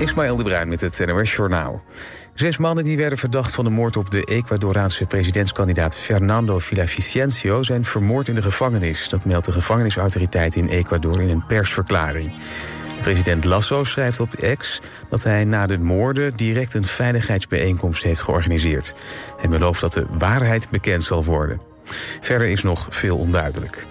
Ismaël de Bruin met het NOS Journaal. Zes mannen die werden verdacht van de moord op de Ecuadoraanse presidentskandidaat Fernando Villavicencio zijn vermoord in de gevangenis. Dat meldt de gevangenisautoriteit in Ecuador in een persverklaring. President Lasso schrijft op X dat hij na de moorden direct een veiligheidsbijeenkomst heeft georganiseerd. Hij belooft dat de waarheid bekend zal worden. Verder is nog veel onduidelijk.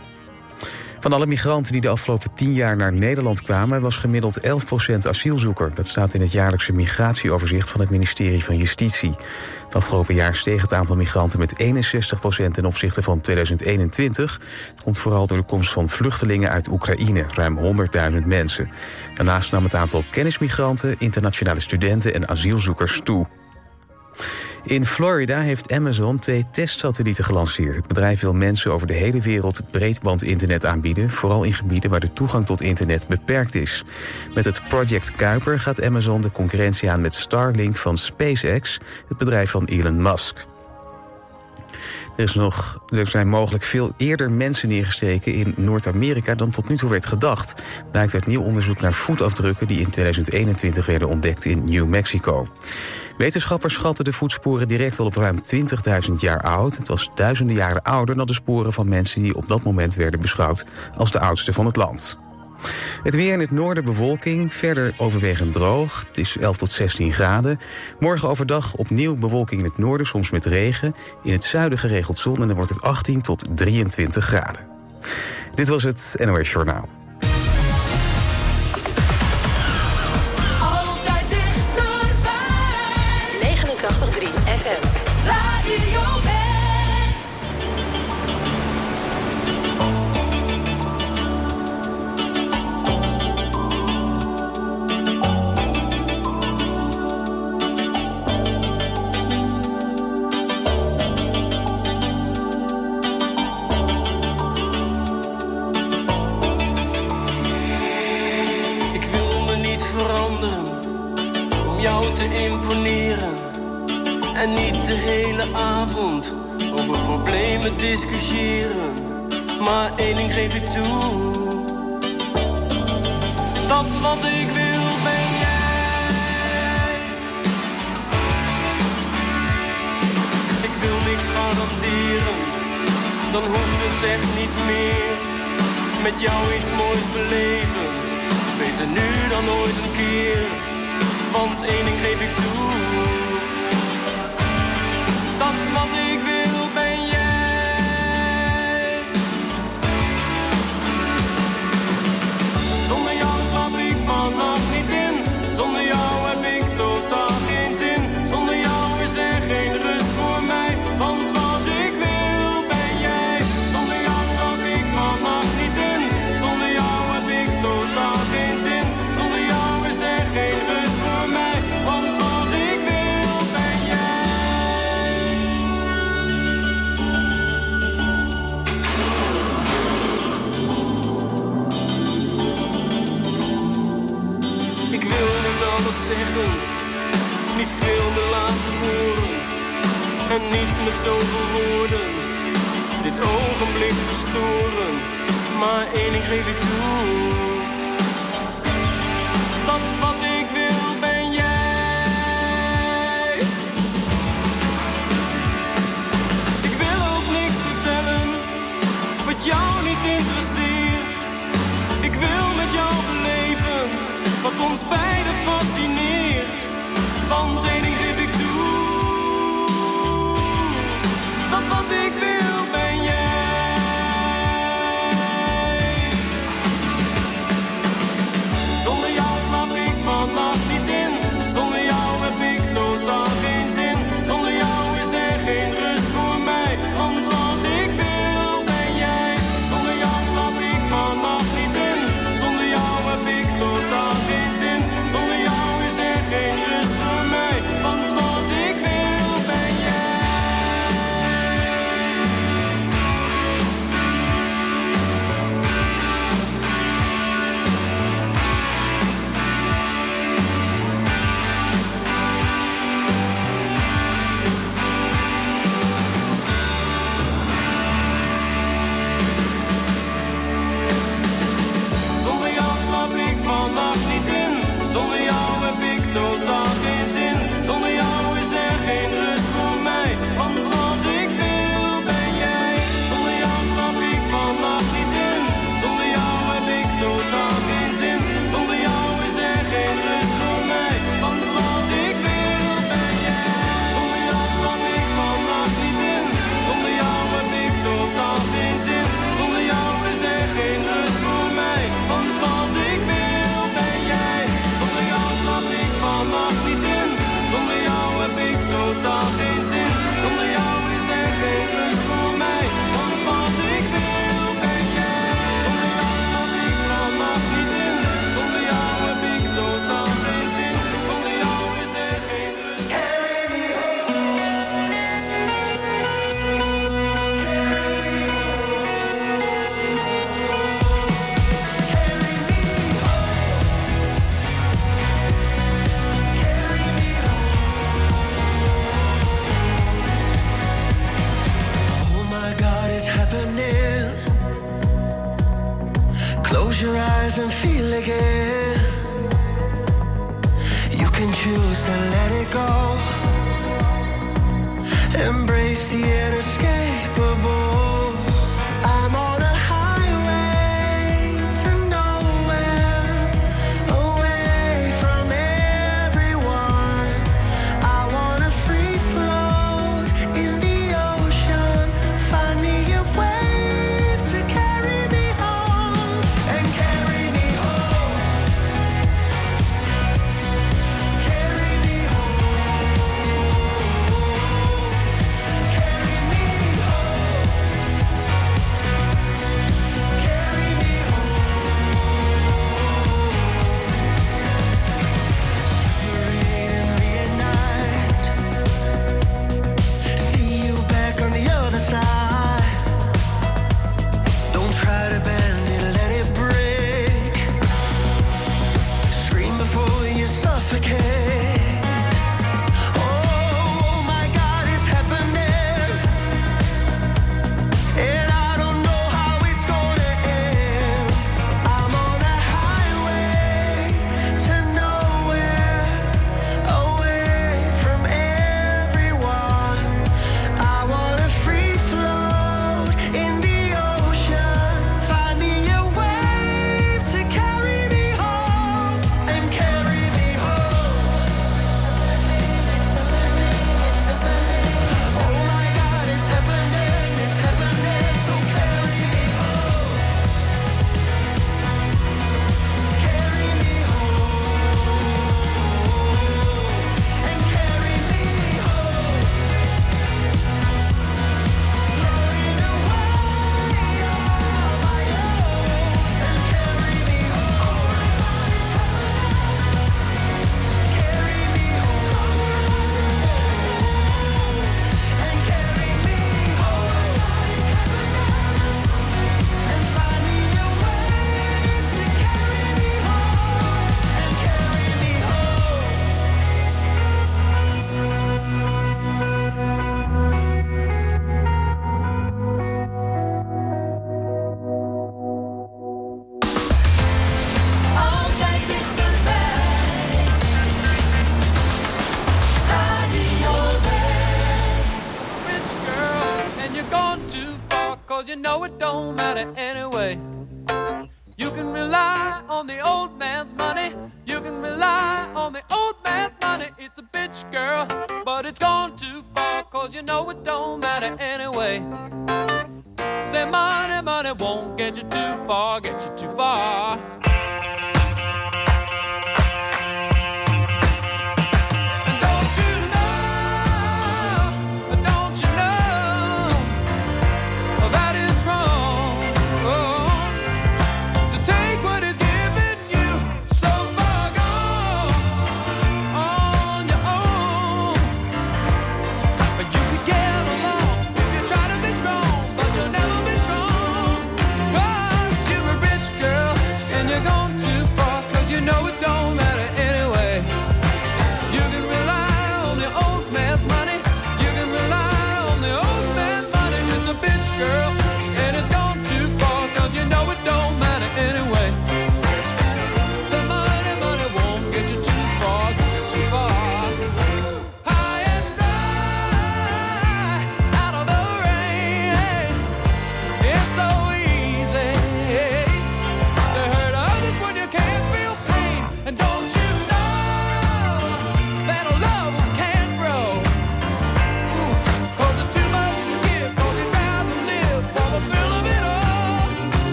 Van alle migranten die de afgelopen tien jaar naar Nederland kwamen... was gemiddeld 11% asielzoeker. Dat staat in het jaarlijkse migratieoverzicht van het ministerie van Justitie. Het afgelopen jaar steeg het aantal migranten met 61% ten opzichte van 2021. Het komt vooral door de komst van vluchtelingen uit Oekraïne, ruim 100.000 mensen. Daarnaast nam het aantal kennismigranten, internationale studenten en asielzoekers toe. In Florida heeft Amazon twee testsatellieten gelanceerd. Het bedrijf wil mensen over de hele wereld breedbandinternet aanbieden... vooral in gebieden waar de toegang tot internet beperkt is. Met het Project Kuiper gaat Amazon de concurrentie aan met Starlink van SpaceX... het bedrijf van Elon Musk. Er, is nog, er zijn mogelijk veel eerder mensen neergestreken in Noord-Amerika dan tot nu toe werd gedacht. Blijkt uit nieuw onderzoek naar voetafdrukken die in 2021 werden ontdekt in New Mexico. Wetenschappers schatten de voetsporen direct al op ruim 20.000 jaar oud. Het was duizenden jaren ouder dan de sporen van mensen die op dat moment werden beschouwd als de oudste van het land. Het weer in het noorden bewolking, verder overwegend droog. Het is 11 tot 16 graden. Morgen overdag opnieuw bewolking in het noorden, soms met regen. In het zuiden geregeld zon en dan wordt het 18 tot 23 graden. Dit was het NOS Journaal. Beter nu dan ooit een keer. Want één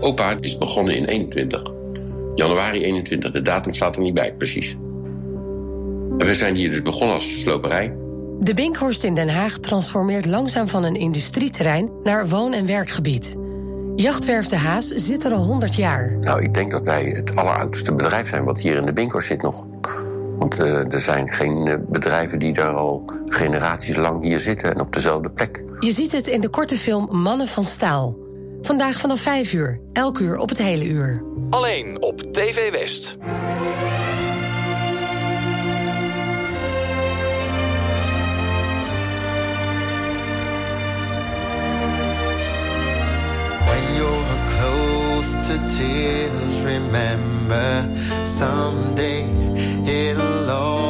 opa is begonnen in 21. Januari 21, de datum staat er niet bij, precies. En we zijn hier dus begonnen als sloperij. De Binkhorst in Den Haag transformeert langzaam van een industrieterrein naar woon- en werkgebied. Jachtwerf De Haas zit er al 100 jaar. Nou, ik denk dat wij het alleroudste bedrijf zijn wat hier in de Binkhorst zit nog. Want uh, er zijn geen uh, bedrijven die daar al generaties lang hier zitten en op dezelfde plek. Je ziet het in de korte film Mannen van Staal. Vandaag vanaf 5 uur, elk uur op het hele uur. Alleen op TV West. When you're close to tears, remember someday it'll all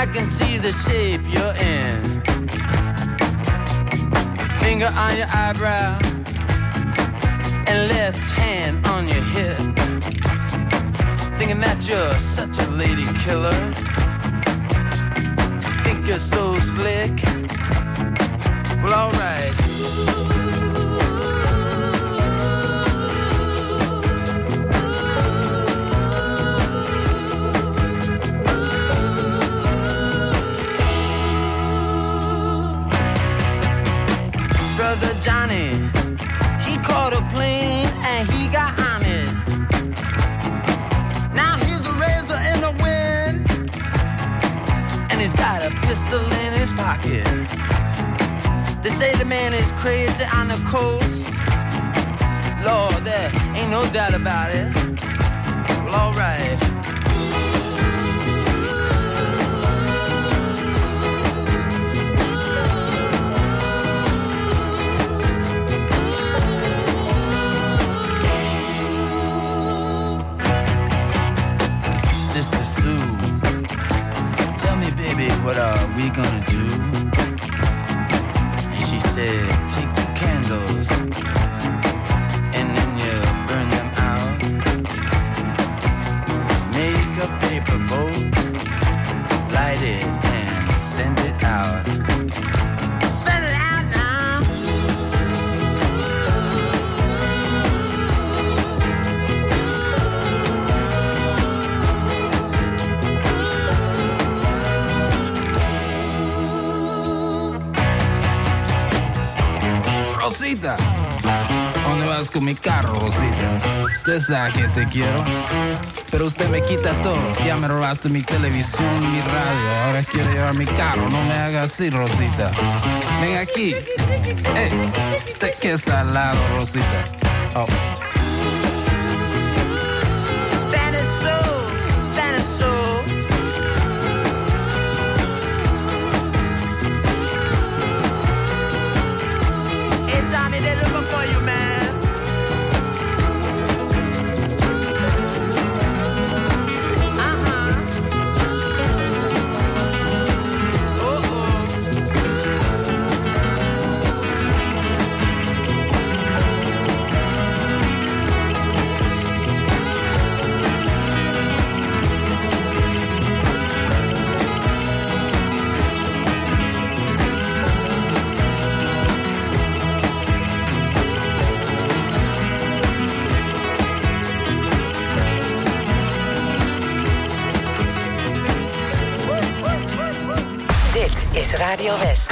I can see the shape you're in. Finger on your eyebrow and left hand on your hip. Thinking that you're such a lady killer. Think you're so slick. Well, alright. brother Johnny. He caught a plane and he got on it. Now he's a razor in the wind, and he's got a pistol in his pocket. They say the man is crazy on the coast. Lord, there ain't no doubt about it. Well, alright. mi carro, Rosita. Usted sabe que te quiero, pero usted me quita todo. Ya me robaste mi televisión, mi radio. Ahora quiero llevar mi carro, no me haga así, Rosita. Ven aquí. Hey, usted qué salado, Rosita. Oh. Radio West.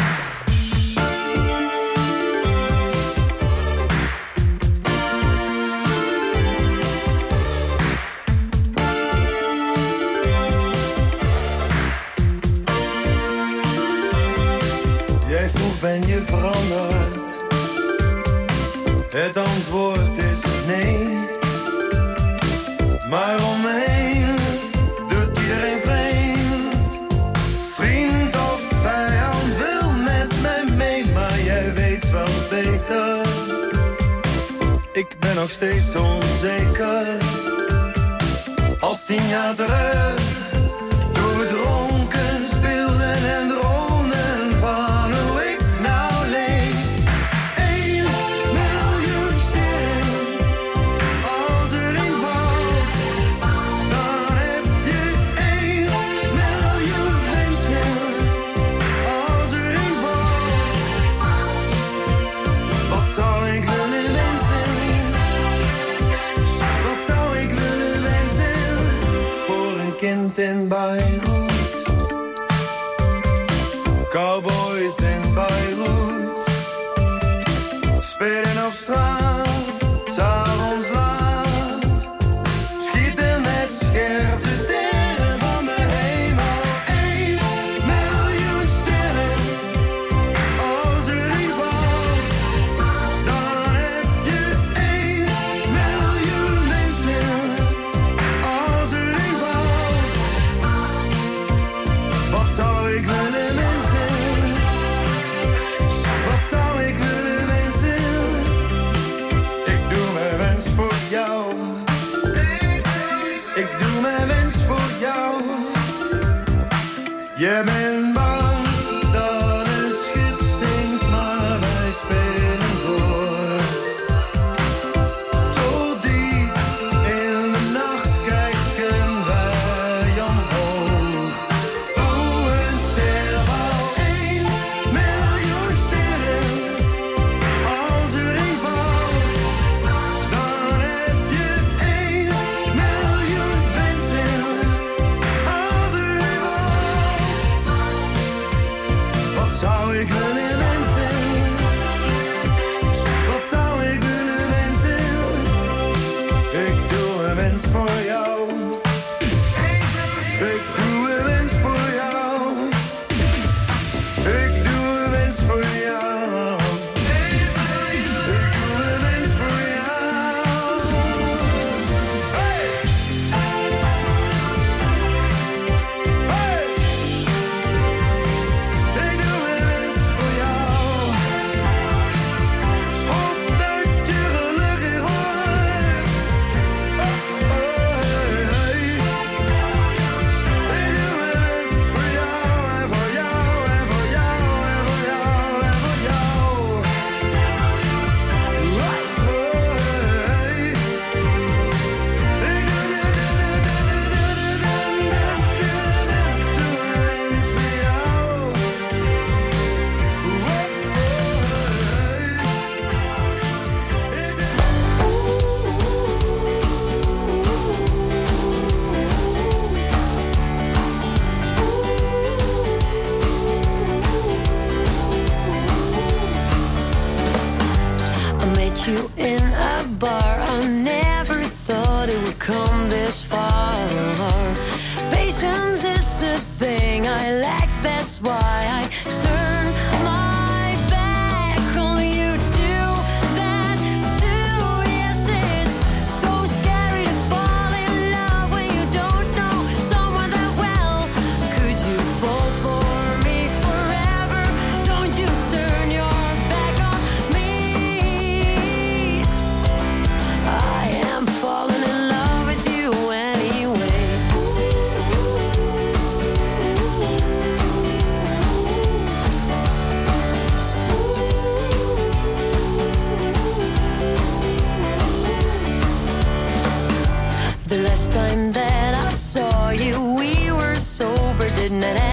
time that I saw you, we were sober, didn't it?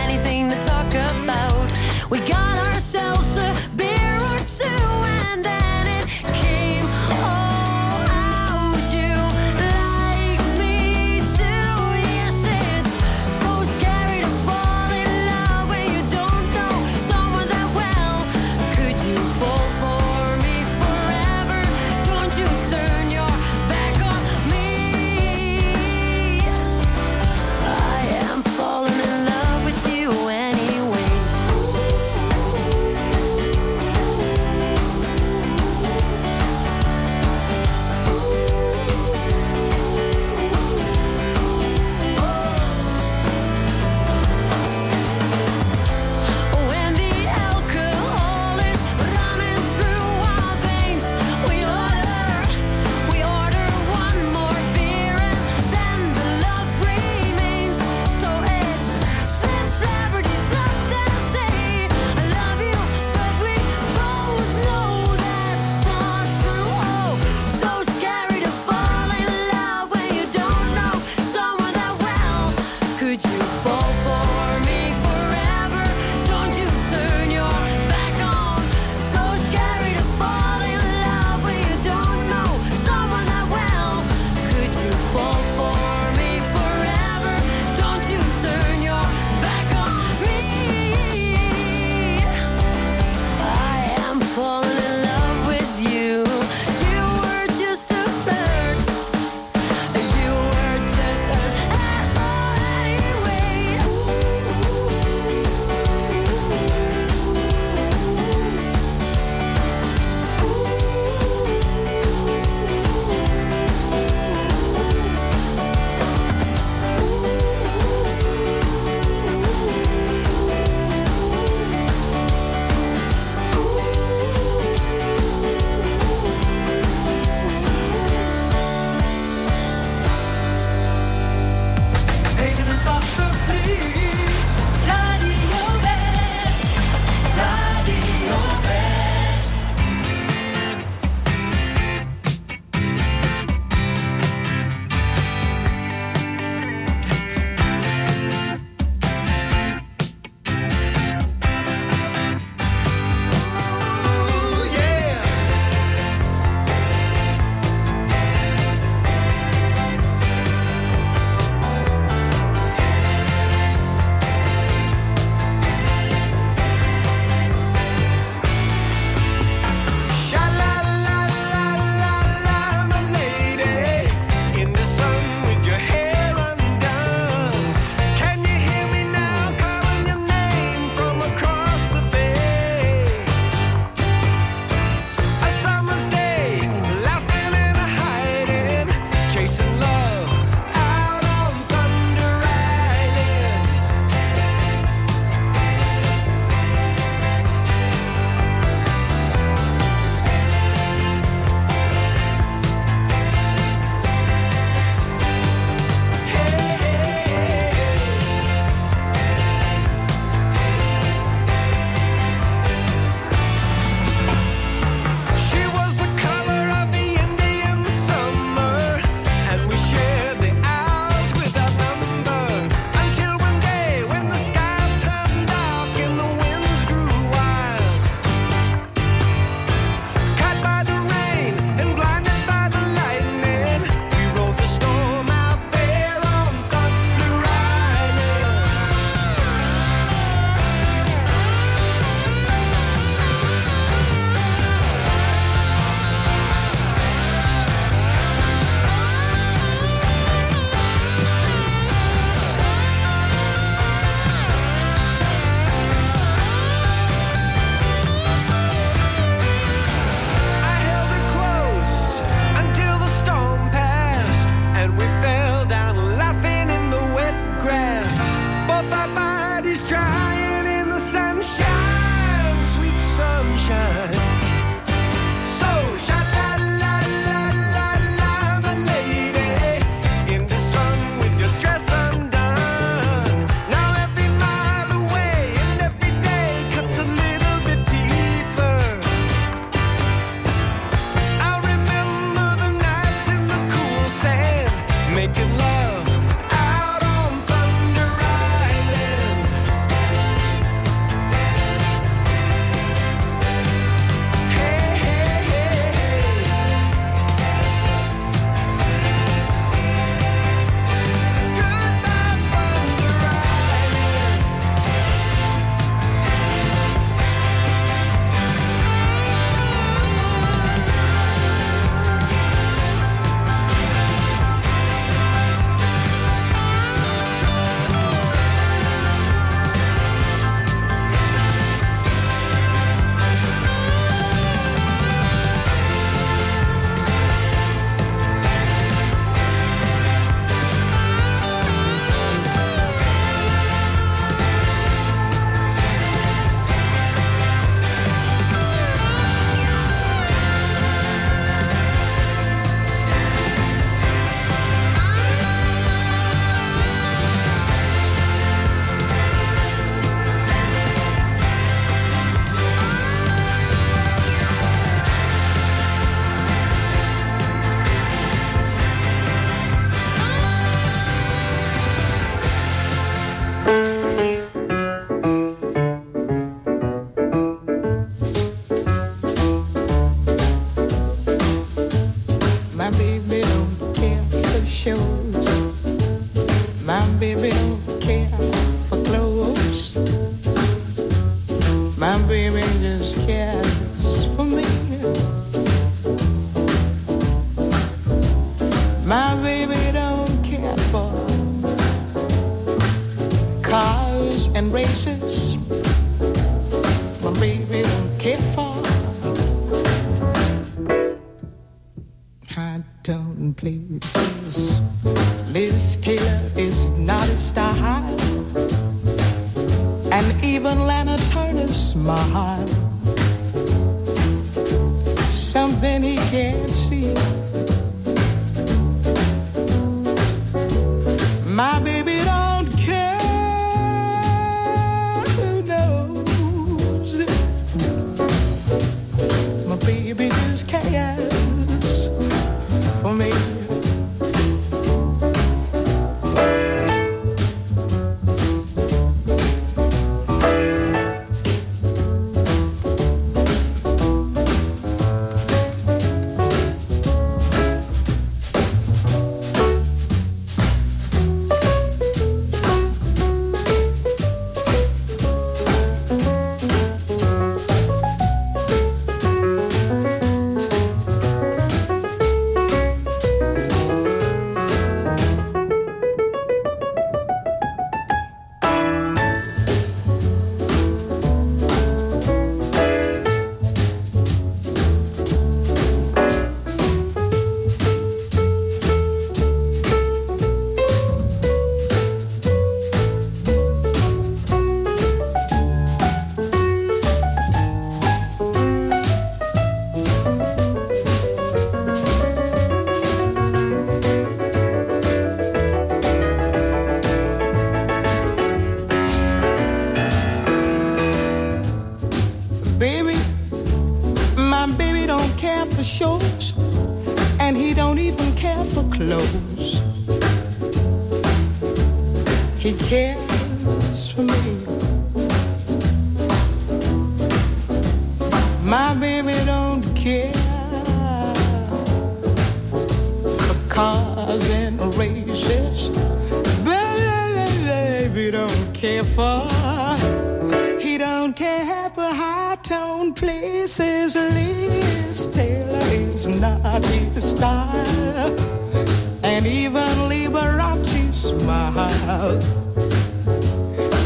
And even Liberace smile.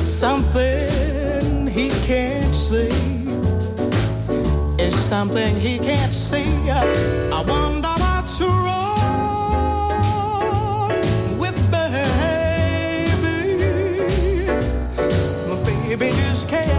Something he can't see is something he can't see. I wonder what's wrong with baby. My baby just cares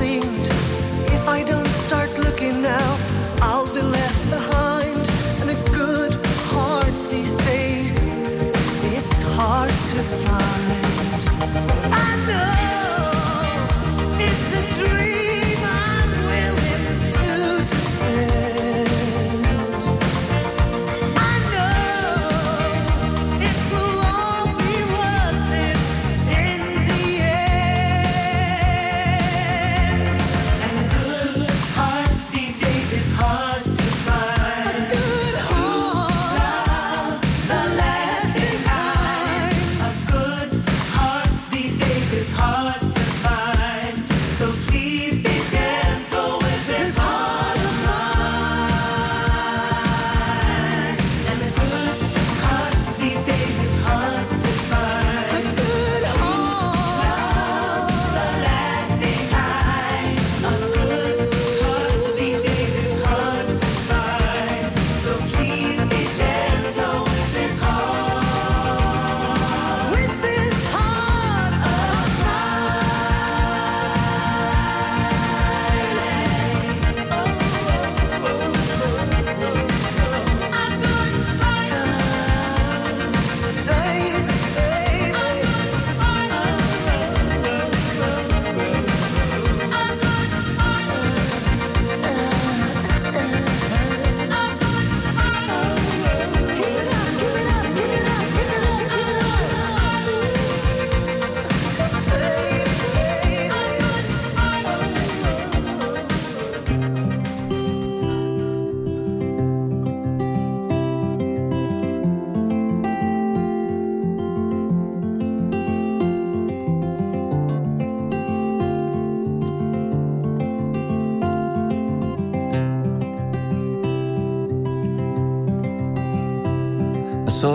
seemed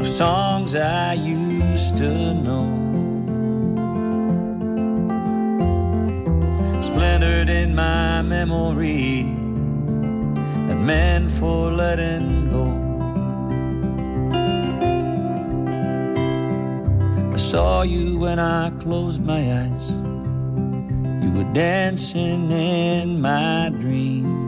of songs I used to know. Splintered in my memory, and meant for letting go. I saw you when I closed my eyes. You were dancing in my dreams.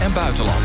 en buitenland.